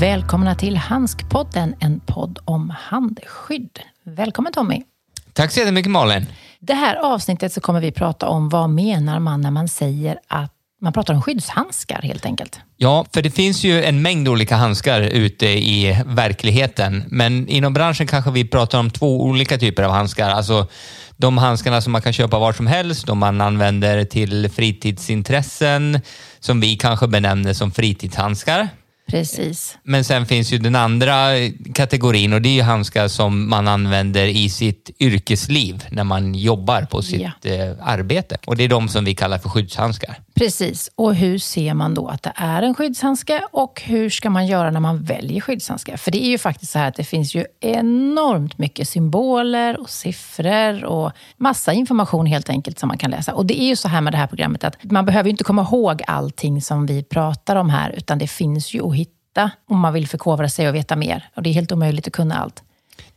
Välkomna till Handskpodden, en podd om handskydd. Välkommen Tommy. Tack så jättemycket Malin. Det här avsnittet så kommer vi prata om vad menar man när man säger att man pratar om skyddshandskar helt enkelt. Ja, för det finns ju en mängd olika handskar ute i verkligheten. Men inom branschen kanske vi pratar om två olika typer av handskar. Alltså de handskarna som man kan köpa var som helst, de man använder till fritidsintressen, som vi kanske benämner som fritidshandskar. Precis. Men sen finns ju den andra kategorin och det är ju handskar som man använder i sitt yrkesliv när man jobbar på sitt Ja. eh, arbete. Och det är de som vi kallar för skyddshandskar. Precis. Och hur ser man då att det är en skyddshandske och hur ska man göra när man väljer skyddshandskar? För det är ju faktiskt så här att det finns ju enormt mycket symboler och siffror och massa information helt enkelt som man kan läsa. Och det är ju så här med det här programmet att man behöver ju inte komma ihåg allting som vi pratar om här utan det finns ju att hitta om man vill förkovra sig och veta mer. Och det är helt omöjligt att kunna allt.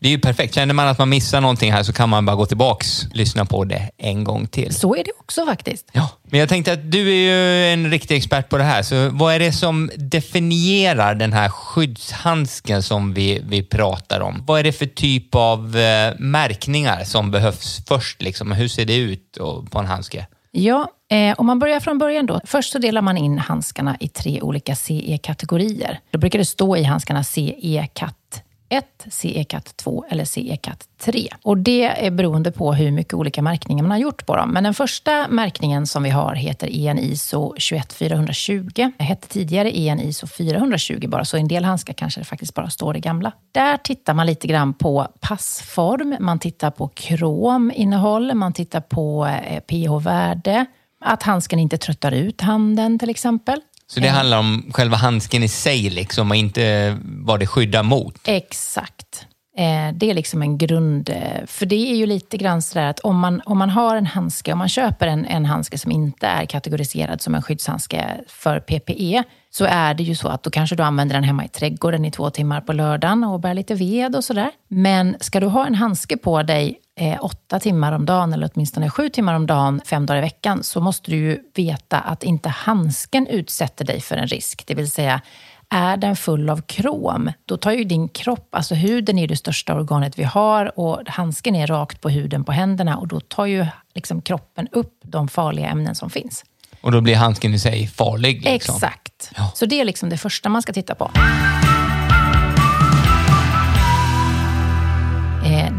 Det är ju perfekt. Känner man att man missar någonting här så kan man bara gå tillbaks och lyssna på det en gång till. Så är det också faktiskt. Ja. Men jag tänkte att du är ju en riktig expert på det här, så vad är det som definierar den här skyddshandsken som vi, vi pratar om? Vad är det för typ av eh, märkningar som behövs först? Liksom? Hur ser det ut på en handske? Ja, eh, om man börjar från början då. Först så delar man in handskarna i tre olika CE-kategorier. Då brukar det stå i handskarna CE-katt 1, CE-CAT 2 eller CE-CAT 3. Och det är beroende på hur mycket olika märkningar man har gjort på dem. Men den första märkningen som vi har heter EN ISO 21420. Det hette tidigare EN ISO 420 bara, så i en del handskar kanske det faktiskt bara står det gamla. Där tittar man lite grann på passform, man tittar på krominnehåll, man tittar på eh, pH-värde, att handsken inte tröttar ut handen till exempel. Så det handlar om själva handsken i sig liksom, och inte vad det skyddar mot? Exakt. Eh, Det är liksom en grund... eh, För det är ju lite grann sådär att om man, om man har en handske, om man köper en, en handske som inte är kategoriserad som en skyddshandske för PPE, så är det ju så att då kanske du använder den hemma i trädgården i två timmar på lördagen och bär lite ved och sådär. Men ska du ha en handske på dig eh, åtta timmar om dagen, eller åtminstone sju timmar om dagen, fem dagar i veckan, så måste du ju veta att inte handsken utsätter dig för en risk. Det vill säga, är den full av krom, då tar ju din kropp, alltså huden är det största organet vi har och handsken är rakt på huden på händerna och då tar ju liksom kroppen upp de farliga ämnen som finns. Och då blir handsken i sig farlig? Liksom. Exakt. Ja. Så det är liksom det första man ska titta på.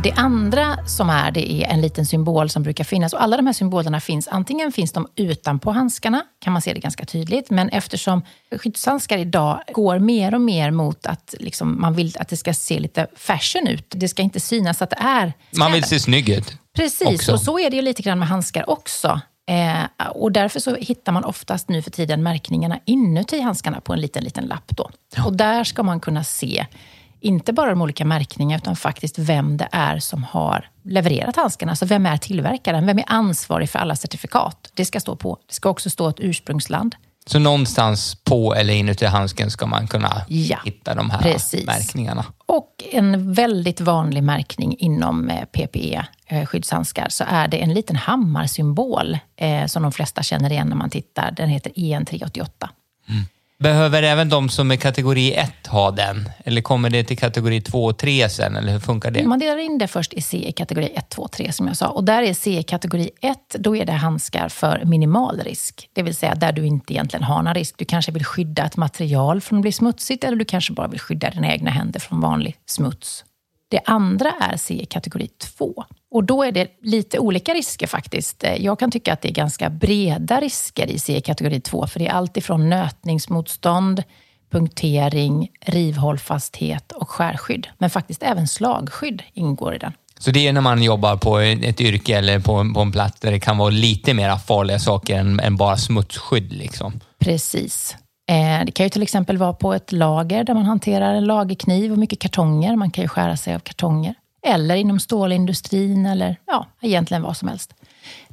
Det andra som är, det är en liten symbol som brukar finnas. Och alla de här symbolerna finns, antingen finns de utanpå handskarna, kan man se det ganska tydligt. Men eftersom skyddshandskar idag går mer och mer mot att liksom, man vill att det ska se lite fashion ut. Det ska inte synas att det är Man vill se snygg ut. Precis, också. och så är det ju lite grann med handskar också. Eh, och därför så hittar man oftast nu för tiden märkningarna inuti handskarna på en liten, liten lapp. Då. Och där ska man kunna se, inte bara de olika märkningarna, utan faktiskt vem det är som har levererat handskarna. Alltså vem är tillverkaren? Vem är ansvarig för alla certifikat? Det ska stå på. Det ska också stå ett ursprungsland. Så någonstans på eller inuti handsken ska man kunna Ja, hitta de här precis. märkningarna. Och en väldigt vanlig märkning inom eh, PPE, eh, skyddshandskar, så är det en liten hammarsymbol eh, som de flesta känner igen när man tittar. Den heter E EN388. Behöver även de som är kategori 1 ha den? Eller kommer det till kategori 2 och 3 sen? Eller hur funkar det? Man delar in det först i CE-kategori 1, 2, 3 som jag sa. Och där är CE-kategori 1, då är det handskar för minimal risk. Det vill säga där du inte egentligen har någon risk. Du kanske vill skydda ett material från att bli smutsigt eller du kanske bara vill skydda dina egna händer från vanlig smuts. Det andra är CE-kategori 2. Och då är det lite olika risker faktiskt. Eh, Jag kan tycka att det är ganska breda risker i CE-kategori 2, för det är allt ifrån nötningsmotstånd, punktering, rivhållfasthet och skärskydd. Men faktiskt även slagskydd ingår i den. Så det är när man jobbar på ett yrke eller på en, på en plats där det kan vara lite mer farliga saker än, än bara smutsskydd. Liksom. Precis. Eh, det kan ju till exempel vara på ett lager där man hanterar en lagerkniv och mycket kartonger. Man kan ju skära sig av kartonger. Eller inom stålindustrin eller ja, egentligen vad som helst.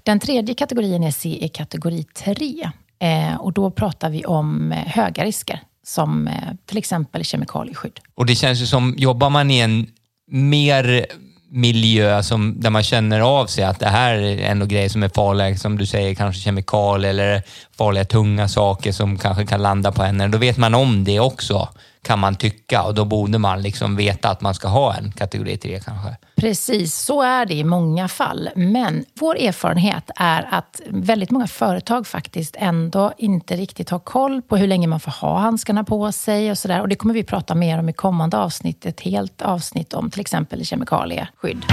Den tredje kategorin är CE kategori 3. Eh, och då pratar vi om eh, höga risker som till exempel kemikalieskydd. Och det känns ju som, jobbar man i en mer miljö som, där man känner av sig att det här är ändå grejer som är farliga, som du säger, kanske kemikalier eller farliga tunga saker som kanske kan landa på henne. Då vet man om det också kan man tycka och då borde man liksom veta att man ska ha en kategori 3 kanske. Precis, så är det i många fall. Men vår erfarenhet är att väldigt många företag faktiskt ändå inte riktigt har koll på hur länge man får ha handskarna på sig och sådär. Och det kommer vi prata mer om i kommande avsnitt. Ett helt avsnitt om till exempel kemikalieskydd.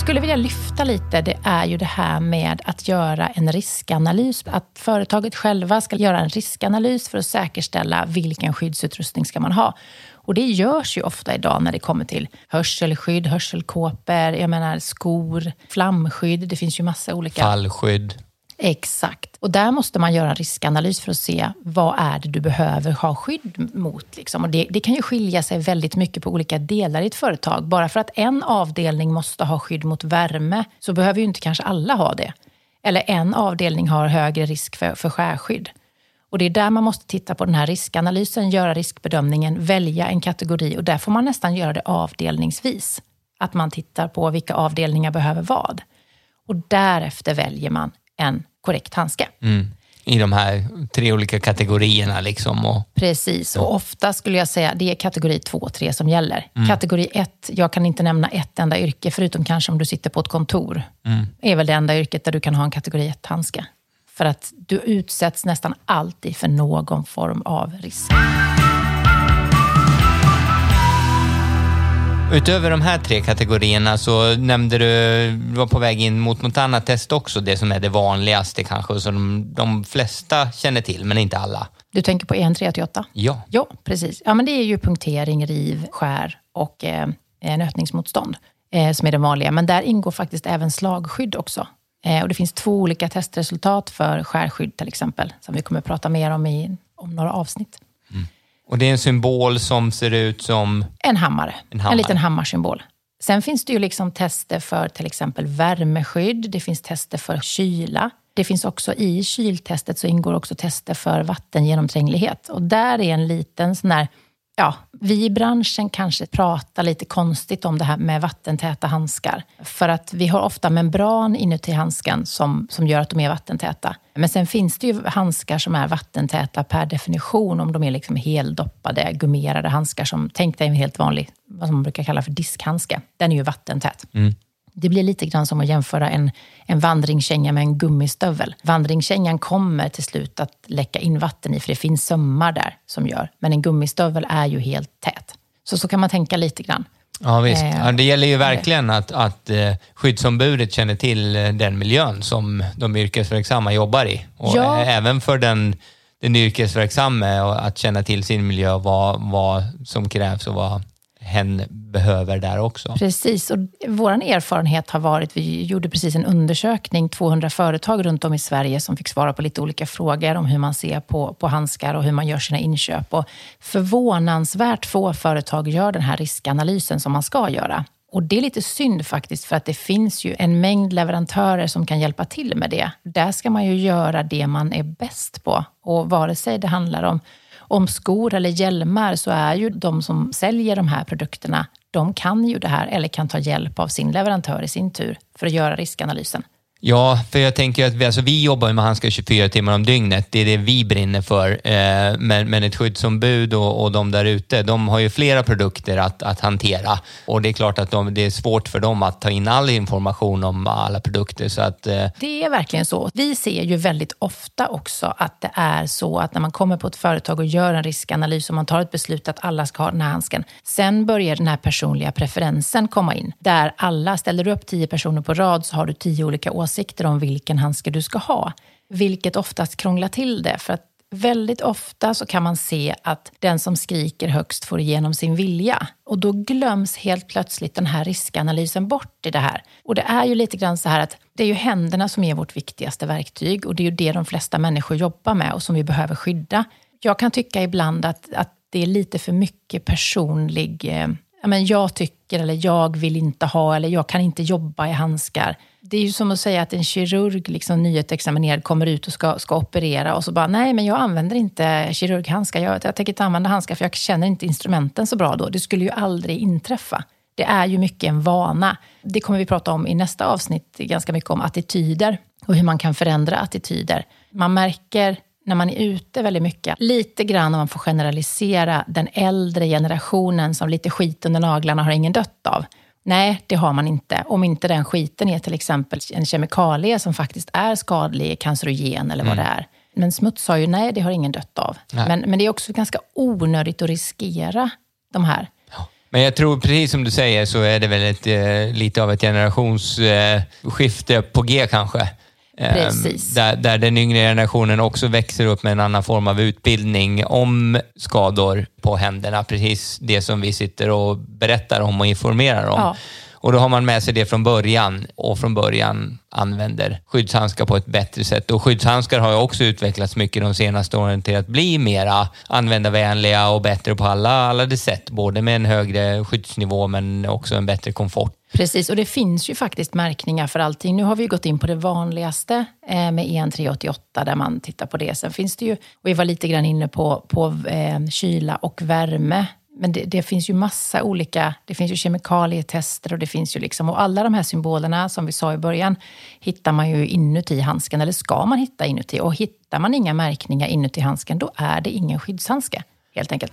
Skulle vilja lyfta lite, det är ju det här med att göra en riskanalys. Att företaget själva ska göra en riskanalys för att säkerställa vilken skyddsutrustning ska man ha. Och det görs ju ofta idag när det kommer till hörselskydd, hörselkåpor, jag menar skor, flamskydd. Det finns ju massa olika... Fallskydd. Exakt. Och där måste man göra en riskanalys för att se vad är det du behöver ha skydd mot. Liksom. Och det, det, kan ju skilja sig väldigt mycket på olika delar i ett företag. Bara för att en avdelning måste ha skydd mot värme så behöver ju inte kanske alla ha det. Eller en avdelning har högre risk för, för skärskydd. Och det är där man måste titta på den här riskanalysen, göra riskbedömningen, välja en kategori och där får man nästan göra det avdelningsvis. Att man tittar på vilka avdelningar behöver vad. Och därefter väljer man en korrekt handske. Mm. I de här tre olika kategorierna. Liksom och, Precis, och ofta skulle jag säga det är kategori 2 och 3 som gäller. Mm. Kategori 1, jag kan inte nämna ett enda yrke, förutom kanske om du sitter på ett kontor. Mm. är väl det enda yrket där du kan ha en kategori 1-handske. För att du utsätts nästan alltid för någon form av risk. Utöver de här tre kategorierna så nämnde du, du var på väg in mot något annat test också, det som är det vanligaste kanske, som de, de flesta känner till, men inte alla. Du tänker på EN388? Ja. Ja, precis. Ja, men det är ju punktering, riv, skär och eh, nötningsmotstånd eh, som är det vanliga. Men där ingår faktiskt även slagskydd också. Eh, och det finns två olika testresultat för skärskydd till exempel, som vi kommer att prata mer om i om några avsnitt. Och det är en symbol som ser ut som? En hammare. En, hammare. en liten hammarsymbol. Sen finns det ju liksom tester för till exempel värmeskydd. Det finns tester för kyla. Det finns också i kyltestet så ingår också tester för vattengenomtränglighet. Och där är en liten sån där ja, vi i branschen kanske pratar lite konstigt om det här med vattentäta handskar. För att vi har ofta membran inuti handsken som, som gör att de är vattentäta. Men sen finns det ju handskar som är vattentäta per definition om de är liksom heldoppade, gummerade handskar som, tänk dig en helt vanlig, vad man brukar kalla för diskhandske. Den är ju vattentät. Mm. Det blir lite grann som att jämföra en, en vandringskänga med en gummistövel. Vandringskängan kommer till slut att läcka in vatten i, för det finns sömmar där som gör. Men en gummistövel är ju helt tät. Så så kan man tänka lite grann. Ja, visst. Eh, ja, det gäller ju verkligen att, att eh, skyddsombudet känner till eh, den miljön som de yrkesverksamma jobbar i. Och ja. även för den, den yrkesverksamma att känna till sin miljö, vad, vad som krävs och vad hen behöver där också. Precis, och vår erfarenhet har varit, vi gjorde precis en undersökning, 200 företag runt om i Sverige som fick svara på lite olika frågor om hur man ser på, på handskar och hur man gör sina inköp. Och förvånansvärt få företag gör den här riskanalysen som man ska göra. Och det är lite synd faktiskt, för att det finns ju en mängd leverantörer som kan hjälpa till med det. Där ska man ju göra det man är bäst på. Och vare sig det handlar om om skor eller hjälmar så är ju de som säljer de här produkterna, de kan ju det här eller kan ta hjälp av sin leverantör i sin tur för att göra riskanalysen. Ja, för jag tänker att vi, alltså, vi jobbar med handskar 24 timmar om dygnet. Det är det vi brinner för. Eh, men, men ett skyddsombud och, och de där ute, de har ju flera produkter att, att hantera. Och det är klart att de, det är svårt för dem att ta in all information om alla produkter. Så att, eh... Det är verkligen så. Vi ser ju väldigt ofta också att det är så att när man kommer på ett företag och gör en riskanalys och man tar ett beslut att alla ska ha den här handsken. Sen börjar den här personliga preferensen komma in. Där alla, ställer du upp tio personer på rad så har du tio olika åsikter åsikter om vilken handske du ska ha. Vilket oftast krånglar till det. För att väldigt ofta så kan man se att den som skriker högst får igenom sin vilja. Och då glöms helt plötsligt den här riskanalysen bort i det här. Och det är ju lite grann så här att det är ju händerna som är vårt viktigaste verktyg och det är ju det de flesta människor jobbar med och som vi behöver skydda. Jag kan tycka ibland att, att det är lite för mycket personlig eh, men jag tycker eller jag vill inte ha eller jag kan inte jobba i handskar. Det är ju som att säga att en kirurg, liksom nyutexaminerad, kommer ut och ska, ska operera och så bara, nej men jag använder inte kirurghandskar. Jag, jag tänker inte använda handskar för jag känner inte instrumenten så bra då. Det skulle ju aldrig inträffa. Det är ju mycket en vana. Det kommer vi prata om i nästa avsnitt, ganska mycket om attityder och hur man kan förändra attityder. Man märker när man är ute väldigt mycket, lite grann om man får generalisera, den äldre generationen som lite skit under naglarna har ingen dött av. Nej, det har man inte. Om inte den skiten är till exempel en kemikalie som faktiskt är skadlig, cancerogen eller vad mm. det är. Men smuts har ju, nej, det har ingen dött av. Men, men det är också ganska onödigt att riskera de här. Men jag tror, precis som du säger, så är det väl ett, eh, lite av ett generationsskifte eh, på G kanske. Ehm, precis. Där, där den yngre generationen också växer upp med en annan form av utbildning om skador på händerna. Precis det som vi sitter och berättar om och informerar om. Ja. Och då har man med sig det från början och från början använder skyddshandskar på ett bättre sätt. Och skyddshandskar har ju också utvecklats mycket de senaste åren till att bli mera användarvänliga och bättre på alla, alla de sätt. Både med en högre skyddsnivå men också en bättre komfort. Precis, och det finns ju faktiskt märkningar för allting. Nu har vi gått in på det vanligaste eh, med EN 388 där man tittar på det. Sen finns det ju, och vi var lite grann inne på, på eh, kyla och värme men det, det, finns ju massa olika, det finns ju kemikalietester och det finns ju liksom, och alla de här symbolerna som vi sa i början hittar man ju inuti handsken, eller ska man hitta inuti. Och hittar man inga märkningar inuti handsken, då är det ingen skyddshandske, helt enkelt.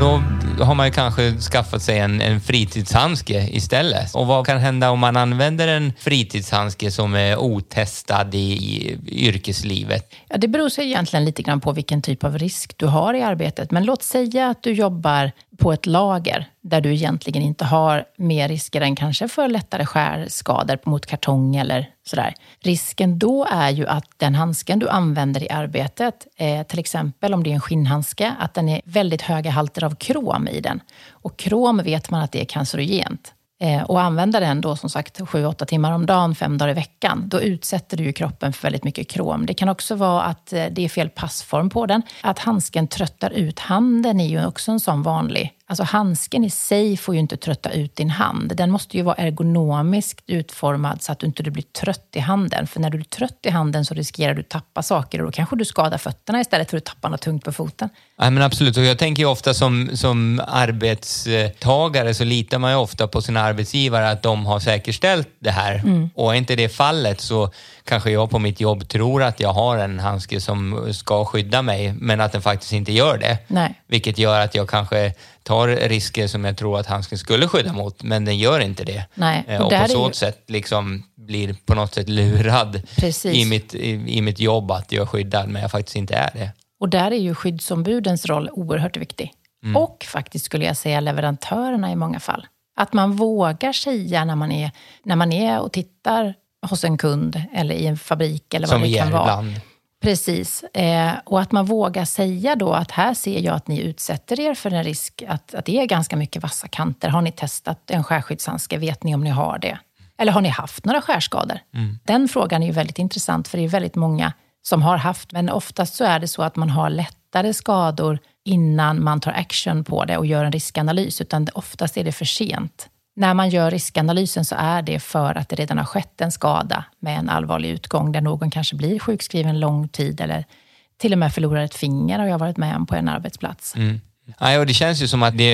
Då har man ju kanske skaffat sig en, en fritidshandske istället. Och vad kan hända om man använder en fritidshandske som är otestad i, i yrkeslivet? Ja, det beror sig egentligen lite grann på vilken typ av risk du har i arbetet. Men låt säga att du jobbar på ett lager där du egentligen inte har mer risker än kanske för lättare skärskador mot kartong eller sådär. Risken då är ju att den handsken du använder i arbetet, eh, till exempel om det är en skinnhandske, att den är väldigt höga halter av krom i den. Och krom vet man att det är cancerogent. Eh, och använda den då som sagt 7-8 timmar om dagen, fem dagar i veckan, då utsätter du ju kroppen för väldigt mycket krom. Det kan också vara att eh, det är fel passform på den. Att handsken tröttar ut handen är ju också en sån vanlig Alltså handsken i sig får ju inte trötta ut din hand. Den måste ju vara ergonomiskt utformad så att du inte blir trött i handen. För när du är trött i handen så riskerar du att tappa saker och då kanske du skadar fötterna istället för att tappa något tungt på foten. Ja, men absolut, och jag tänker ju ofta som, som arbetstagare så litar man ju ofta på sina arbetsgivare att de har säkerställt det här. Mm. Och är inte det fallet så kanske jag på mitt jobb tror att jag har en handske som ska skydda mig men att den faktiskt inte gör det. Nej. Vilket gör att jag kanske tar risker som jag tror att handsken skulle skydda mot, men den gör inte det. Nej. Eh, och, och på så ju... sätt liksom blir på något sätt lurad i mitt, i, i mitt jobb att jag är skyddad, men jag faktiskt inte är det. Och där är ju skyddsombudens roll oerhört viktig. Mm. Och faktiskt skulle jag säga leverantörerna i många fall. Att man vågar säga när man är, när man är och tittar hos en kund eller i en fabrik eller vad Som det kan vara. Ibland. Precis. Eh, och att man vågar säga då att här ser jag att ni utsätter er för en risk att, att det är ganska mycket vassa kanter. Har ni testat en skärskyddshandske? Vet ni om ni har det? Eller har ni haft några skärskador? Mm. Den frågan är ju väldigt intressant för det är väldigt många som har haft, men oftast så är det så att man har lättare skador innan man tar action på det och gör en riskanalys, utan oftast är det för sent. När man gör riskanalysen så är det för att det redan har skett en skada med en allvarlig utgång där någon kanske blir sjukskriven lång tid eller till och med förlorar ett finger har jag varit med om på en arbetsplats. Mm. Ja, och det känns ju som att det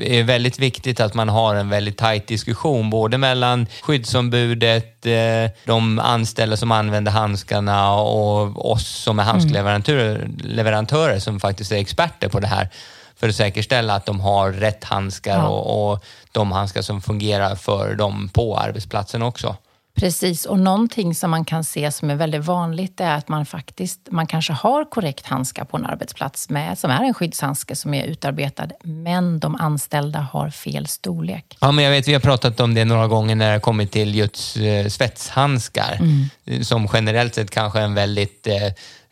är väldigt viktigt att man har en väldigt tajt diskussion, både mellan skyddsombudet, eh, de anställda som använder handskarna och oss som är handskleverantörer mm. som faktiskt är experter på det här för att säkerställa att de har rätt handskar ja. och, och de handskar som fungerar för dem på arbetsplatsen också. Precis, och någonting som man kan se som är väldigt vanligt är att man faktiskt, man kanske har korrekt handskar på en arbetsplats med, som är en skyddshandske som är utarbetad, men de anställda har fel storlek. Ja, men jag vet, vi har pratat om det några gånger när det kommit till just eh, svetshandskar, mm. som generellt sett kanske är en väldigt eh,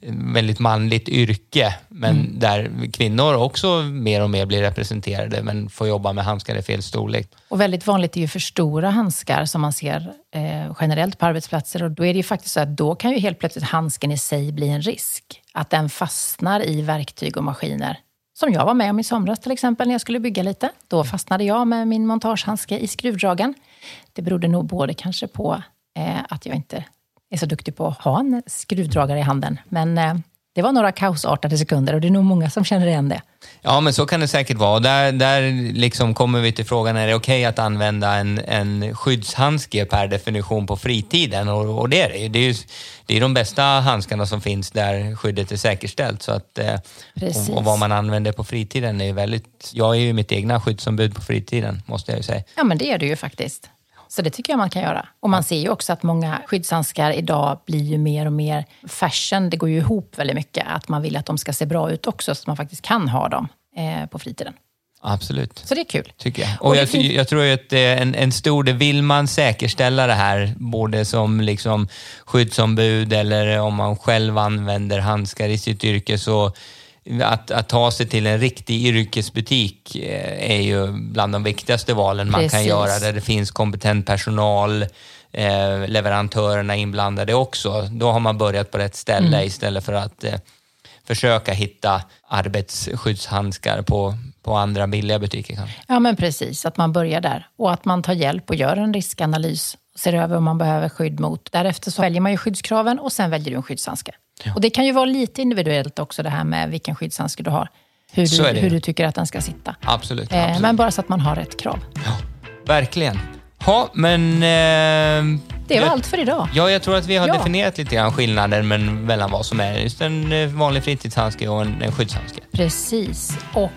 väldigt manligt yrke, men mm. där kvinnor också mer och mer blir representerade, men får jobba med handskar i fel storlek. Och väldigt vanligt är ju för stora handskar som man ser eh, generellt på arbetsplatser och då är det ju faktiskt så att då kan ju helt plötsligt handsken i sig bli en risk. Att den fastnar i verktyg och maskiner. Som jag var med om i somras till exempel när jag skulle bygga lite. Då fastnade jag med min montagehandske i skruvdragaren. Det berodde nog både kanske på eh, att jag inte är så duktig på att ha en skruvdragare i handen. Men eh, Det var några kaosartade sekunder och det är nog många som känner igen det. Ja, men så kan det säkert vara. Där, där liksom kommer vi till frågan, är det okej okay att använda en, en skyddshandske per definition på fritiden? Och, och det är det ju. Det är, ju, det är de bästa handskarna som finns där skyddet är säkerställt. Så att, eh, och, och, vad man använder på fritiden är väldigt... Jag är ju mitt egna skyddsombud på fritiden, måste jag ju säga. Ja, men det är du ju faktiskt. Så det tycker jag man kan göra. Och man ser ju också att många skyddshandskar idag blir ju mer och mer fashion. Det går ju ihop väldigt mycket. Att man vill att de ska se bra ut också, så att man faktiskt kan ha dem eh, på fritiden. Absolut. Så det är kul. Tycker jag. Och, och jag, finns... jag, tror att en, en stor del, vill man säkerställa det här, både som liksom skyddsombud eller om man själv använder handskar i sitt yrke, så att, att ta sig till en riktig yrkesbutik eh, är ju bland de viktigaste valen man Precis. kan göra, där det finns kompetent personal, eh, leverantörerna inblandade också. Då har man börjat på rätt ställe mm. istället för att eh, försöka hitta arbetsskyddshandskar på, på andra billiga butiker. Kanske. Ja, men precis. Att man börjar där och att man tar hjälp och gör en riskanalys och ser över om man behöver skydd mot. Därefter så väljer man ju skyddskraven och sen väljer du en skyddshandske. Ja. Och det kan ju vara lite individuellt också det här med vilken skyddshandske du har. Hur du, hur du tycker att den ska sitta. Absolut, eh, absolut. Men bara så att man har rätt krav. Ja, verkligen. Ja, men... Eh, det var jag, allt för idag. Ja, jag tror att vi har ja. definierat lite grann skillnaden mellan vad som är just en eh, vanlig fritidshandske och en, en skyddshandske. Precis. Och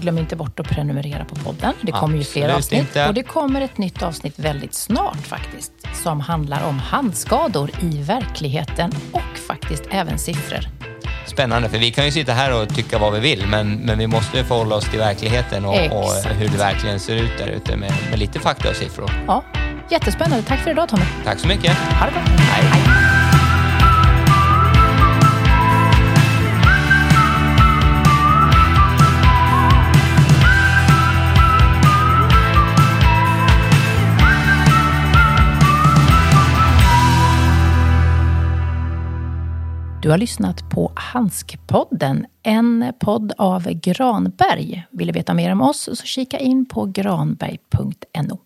glöm inte bort att prenumerera på podden. Det kommer ju fler avsnitt. Inte. Och det kommer ett nytt avsnitt väldigt snart faktiskt. Som handlar om handskador i verkligheten och faktiskt även siffror. Spännande, för vi kan ju sitta här och tycka vad vi vill, men, men vi måste förhålla oss till verkligheten och, och hur det verkligen ser ut där ute med, med lite fakta och siffror. Ja, jättespännande. Tack för idag Tommy. Tack så mycket. Ha det bra. Hej. Hej. Du har lyssnat på Handskpodden, en podd av Granberg. Vill du veta mer om oss så kika in på granberg.no.